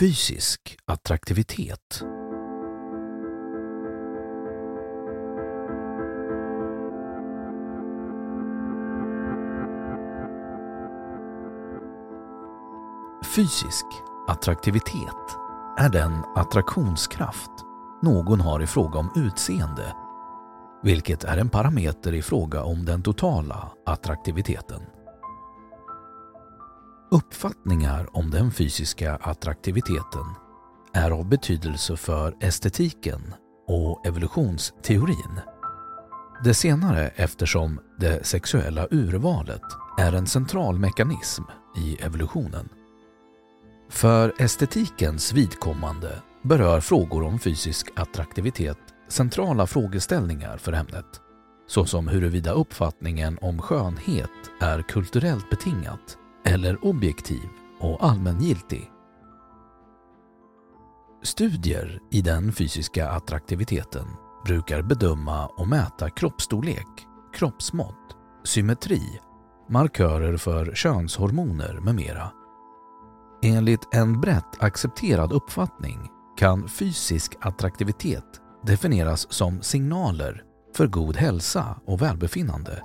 Fysisk attraktivitet. Fysisk attraktivitet är den attraktionskraft någon har i fråga om utseende, vilket är en parameter i fråga om den totala attraktiviteten. Uppfattningar om den fysiska attraktiviteten är av betydelse för estetiken och evolutionsteorin. Det senare eftersom det sexuella urvalet är en central mekanism i evolutionen. För estetikens vidkommande berör frågor om fysisk attraktivitet centrala frågeställningar för ämnet, såsom huruvida uppfattningen om skönhet är kulturellt betingat eller objektiv och allmängiltig. Studier i den fysiska attraktiviteten brukar bedöma och mäta kroppsstorlek, kroppsmått, symmetri, markörer för könshormoner med mera. Enligt en brett accepterad uppfattning kan fysisk attraktivitet definieras som signaler för god hälsa och välbefinnande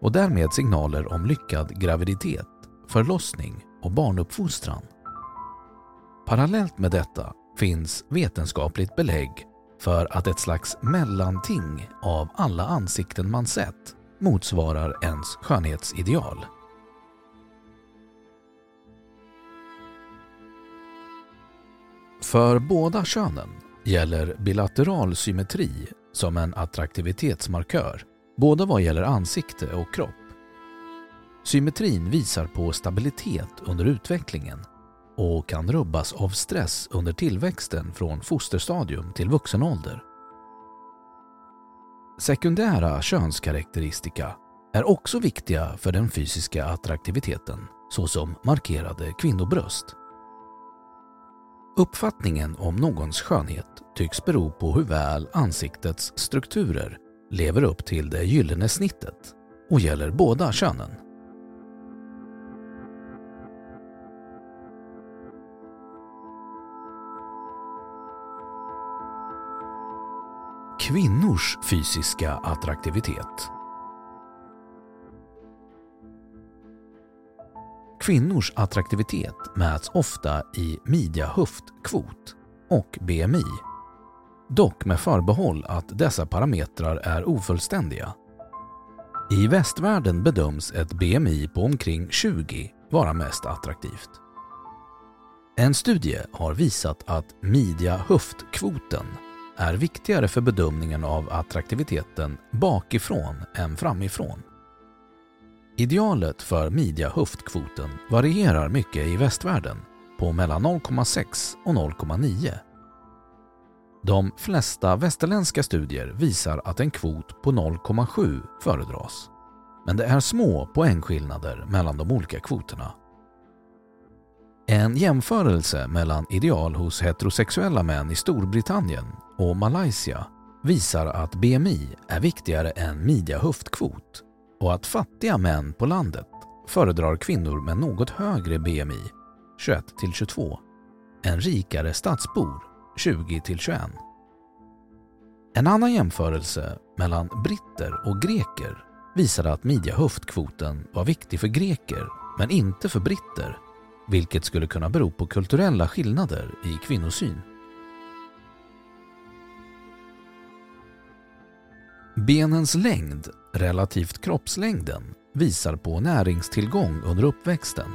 och därmed signaler om lyckad graviditet, förlossning och barnuppfostran. Parallellt med detta finns vetenskapligt belägg för att ett slags mellanting av alla ansikten man sett motsvarar ens skönhetsideal. För båda könen gäller bilateral symmetri som en attraktivitetsmarkör, både vad gäller ansikte och kropp. Symmetrin visar på stabilitet under utvecklingen och kan rubbas av stress under tillväxten från fosterstadium till vuxen ålder. Sekundära könskaraktäristika är också viktiga för den fysiska attraktiviteten, såsom markerade kvinnobröst. Uppfattningen om någons skönhet tycks bero på hur väl ansiktets strukturer lever upp till det gyllene snittet och gäller båda könen. Kvinnors fysiska attraktivitet Kvinnors attraktivitet mäts ofta i midja-höftkvot och BMI. Dock med förbehåll att dessa parametrar är ofullständiga. I västvärlden bedöms ett BMI på omkring 20 vara mest attraktivt. En studie har visat att midja-höftkvoten är viktigare för bedömningen av attraktiviteten bakifrån än framifrån. Idealet för midja-höftkvoten varierar mycket i västvärlden på mellan 0,6 och 0,9. De flesta västerländska studier visar att en kvot på 0,7 föredras. Men det är små poängskillnader mellan de olika kvoterna. En jämförelse mellan ideal hos heterosexuella män i Storbritannien och Malaysia visar att BMI är viktigare än midja-höftkvot och att fattiga män på landet föredrar kvinnor med något högre BMI, 21-22, än rikare stadsbor, 20-21. En annan jämförelse mellan britter och greker visade att midja-höftkvoten var viktig för greker men inte för britter, vilket skulle kunna bero på kulturella skillnader i kvinnosyn. Benens längd relativt kroppslängden visar på näringstillgång under uppväxten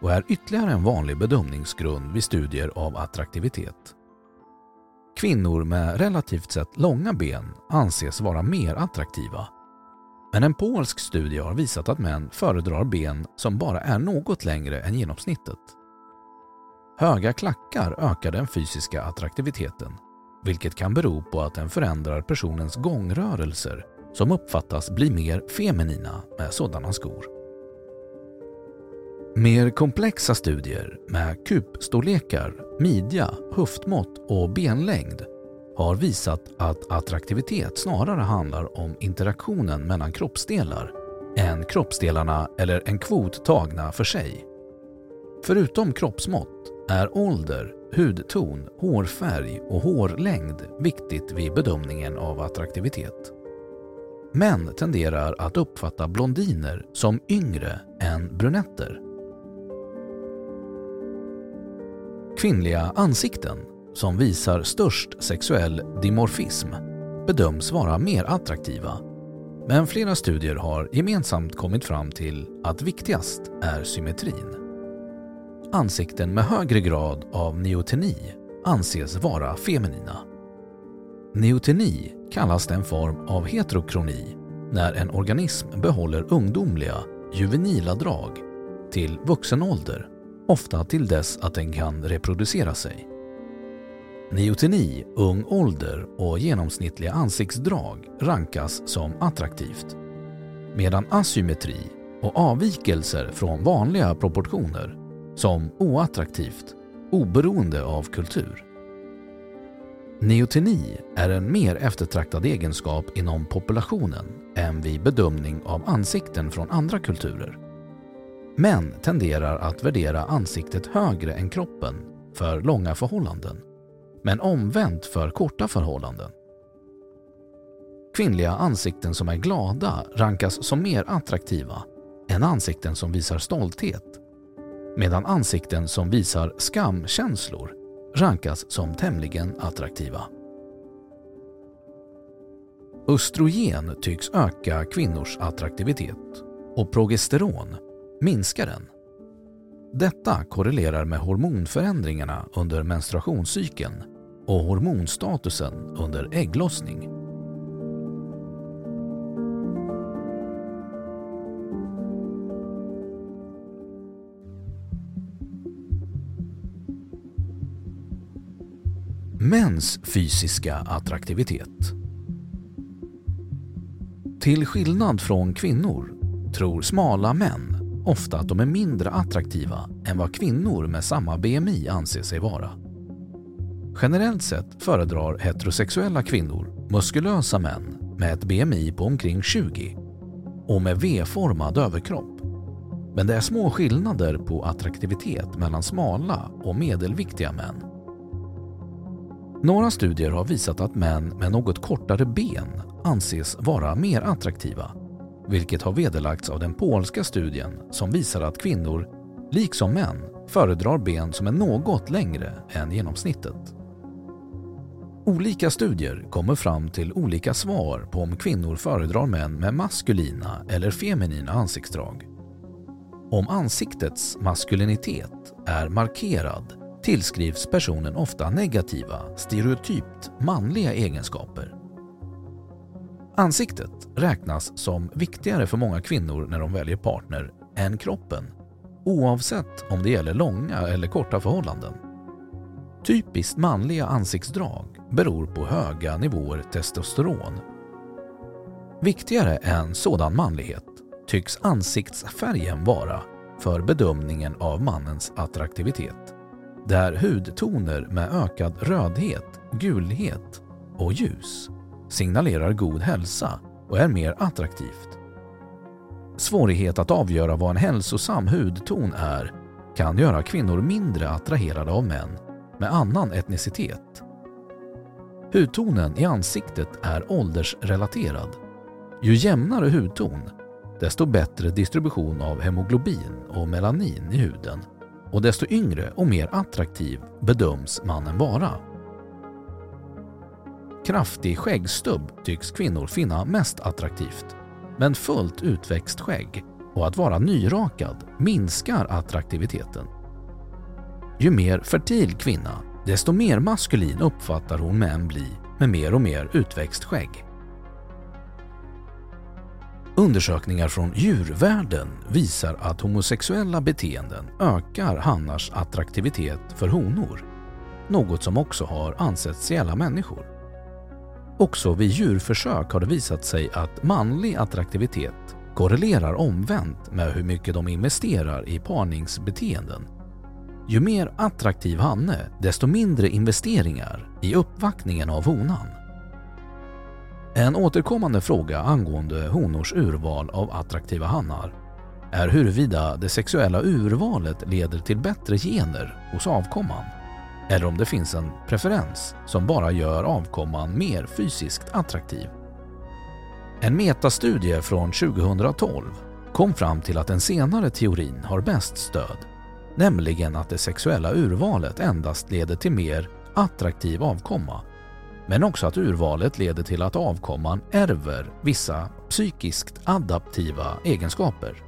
och är ytterligare en vanlig bedömningsgrund vid studier av attraktivitet. Kvinnor med relativt sett långa ben anses vara mer attraktiva. Men en polsk studie har visat att män föredrar ben som bara är något längre än genomsnittet. Höga klackar ökar den fysiska attraktiviteten vilket kan bero på att den förändrar personens gångrörelser som uppfattas bli mer feminina med sådana skor. Mer komplexa studier med kupstorlekar, midja, höftmått och benlängd har visat att attraktivitet snarare handlar om interaktionen mellan kroppsdelar än kroppsdelarna eller en kvot tagna för sig. Förutom kroppsmått är ålder, hudton, hårfärg och hårlängd viktigt vid bedömningen av attraktivitet. Män tenderar att uppfatta blondiner som yngre än brunetter. Kvinnliga ansikten som visar störst sexuell dimorfism bedöms vara mer attraktiva men flera studier har gemensamt kommit fram till att viktigast är symmetrin. Ansikten med högre grad av neoteni anses vara feminina. Neoteni kallas den form av heterokroni när en organism behåller ungdomliga, juvenila drag till vuxen ålder, ofta till dess att den kan reproducera sig. Neoteni, ung ålder och genomsnittliga ansiktsdrag rankas som attraktivt medan asymmetri och avvikelser från vanliga proportioner som oattraktivt oberoende av kultur. Neoteni är en mer eftertraktad egenskap inom populationen än vid bedömning av ansikten från andra kulturer. Män tenderar att värdera ansiktet högre än kroppen för långa förhållanden, men omvänt för korta förhållanden. Kvinnliga ansikten som är glada rankas som mer attraktiva än ansikten som visar stolthet medan ansikten som visar skamkänslor rankas som tämligen attraktiva. Östrogen tycks öka kvinnors attraktivitet och progesteron minskar den. Detta korrelerar med hormonförändringarna under menstruationscykeln och hormonstatusen under ägglossning. Mäns fysiska attraktivitet. Till skillnad från kvinnor tror smala män ofta att de är mindre attraktiva än vad kvinnor med samma BMI anser sig vara. Generellt sett föredrar heterosexuella kvinnor muskulösa män med ett BMI på omkring 20 och med V-formad överkropp. Men det är små skillnader på attraktivitet mellan smala och medelviktiga män. Några studier har visat att män med något kortare ben anses vara mer attraktiva, vilket har vederlagts av den polska studien som visar att kvinnor, liksom män, föredrar ben som är något längre än genomsnittet. Olika studier kommer fram till olika svar på om kvinnor föredrar män med maskulina eller feminina ansiktsdrag. Om ansiktets maskulinitet är markerad tillskrivs personen ofta negativa, stereotypt manliga egenskaper. Ansiktet räknas som viktigare för många kvinnor när de väljer partner än kroppen oavsett om det gäller långa eller korta förhållanden. Typiskt manliga ansiktsdrag beror på höga nivåer testosteron. Viktigare än sådan manlighet tycks ansiktsfärgen vara för bedömningen av mannens attraktivitet. Där hudtoner med ökad rödhet, gulhet och ljus signalerar god hälsa och är mer attraktivt. Svårighet att avgöra vad en hälsosam hudton är kan göra kvinnor mindre attraherade av män med annan etnicitet. Hudtonen i ansiktet är åldersrelaterad. Ju jämnare hudton, desto bättre distribution av hemoglobin och melanin i huden och desto yngre och mer attraktiv bedöms mannen vara. Kraftig skäggstubb tycks kvinnor finna mest attraktivt, men fullt utväxt skägg och att vara nyrakad minskar attraktiviteten. Ju mer fertil kvinna, desto mer maskulin uppfattar hon män bli med mer och mer utväxt skägg. Undersökningar från djurvärlden visar att homosexuella beteenden ökar hannars attraktivitet för honor, något som också har ansetts gälla människor. Också vid djurförsök har det visat sig att manlig attraktivitet korrelerar omvänt med hur mycket de investerar i parningsbeteenden. Ju mer attraktiv hanne, desto mindre investeringar i uppvaktningen av honan. En återkommande fråga angående honors urval av attraktiva hannar är huruvida det sexuella urvalet leder till bättre gener hos avkomman eller om det finns en preferens som bara gör avkomman mer fysiskt attraktiv. En metastudie från 2012 kom fram till att den senare teorin har bäst stöd, nämligen att det sexuella urvalet endast leder till mer attraktiv avkomma, men också att urvalet leder till att avkomman ärver vissa psykiskt adaptiva egenskaper.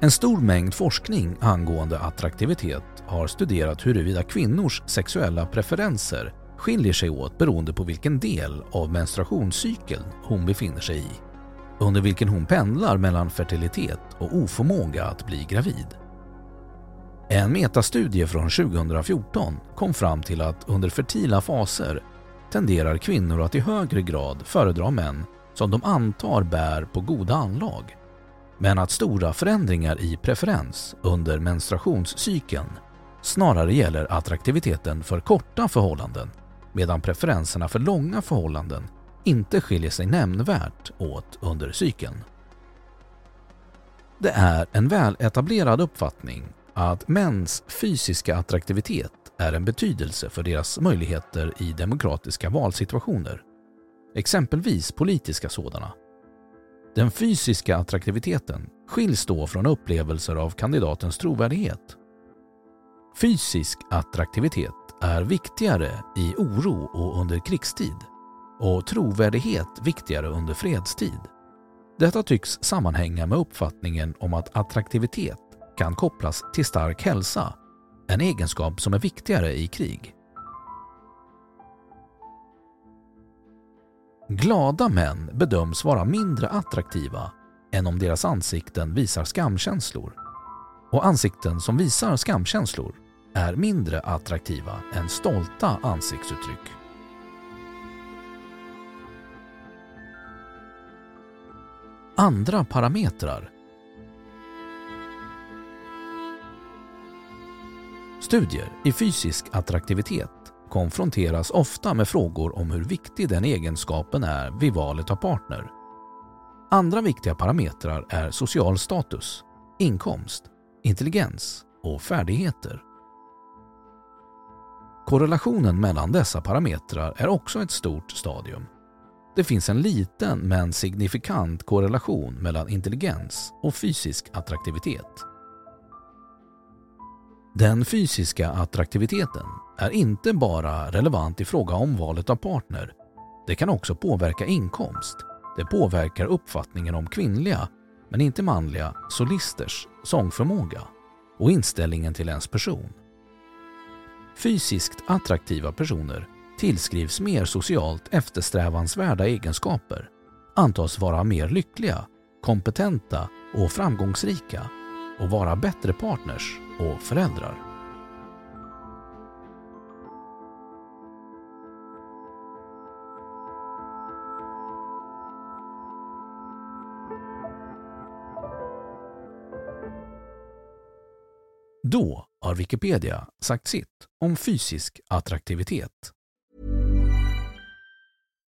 En stor mängd forskning angående attraktivitet har studerat huruvida kvinnors sexuella preferenser skiljer sig åt beroende på vilken del av menstruationscykeln hon befinner sig i, under vilken hon pendlar mellan fertilitet och oförmåga att bli gravid. En metastudie från 2014 kom fram till att under fertila faser tenderar kvinnor att i högre grad föredra män som de antar bär på goda anlag men att stora förändringar i preferens under menstruationscykeln snarare gäller attraktiviteten för korta förhållanden medan preferenserna för långa förhållanden inte skiljer sig nämnvärt åt under cykeln. Det är en väletablerad uppfattning att mäns fysiska attraktivitet är en betydelse för deras möjligheter i demokratiska valsituationer, exempelvis politiska sådana. Den fysiska attraktiviteten skiljs då från upplevelser av kandidatens trovärdighet. Fysisk attraktivitet är viktigare i oro och under krigstid och trovärdighet viktigare under fredstid. Detta tycks sammanhänga med uppfattningen om att attraktivitet kan kopplas till stark hälsa, en egenskap som är viktigare i krig. Glada män bedöms vara mindre attraktiva än om deras ansikten visar skamkänslor. Och ansikten som visar skamkänslor är mindre attraktiva än stolta ansiktsuttryck. Andra parametrar Studier i fysisk attraktivitet konfronteras ofta med frågor om hur viktig den egenskapen är vid valet av partner. Andra viktiga parametrar är social status, inkomst, intelligens och färdigheter. Korrelationen mellan dessa parametrar är också ett stort stadium. Det finns en liten men signifikant korrelation mellan intelligens och fysisk attraktivitet. Den fysiska attraktiviteten är inte bara relevant i fråga om valet av partner. Det kan också påverka inkomst. Det påverkar uppfattningen om kvinnliga, men inte manliga, solisters sångförmåga och inställningen till ens person. Fysiskt attraktiva personer tillskrivs mer socialt eftersträvansvärda egenskaper, antas vara mer lyckliga, kompetenta och framgångsrika och vara bättre partners och föräldrar. Då har Wikipedia sagt sitt om fysisk attraktivitet.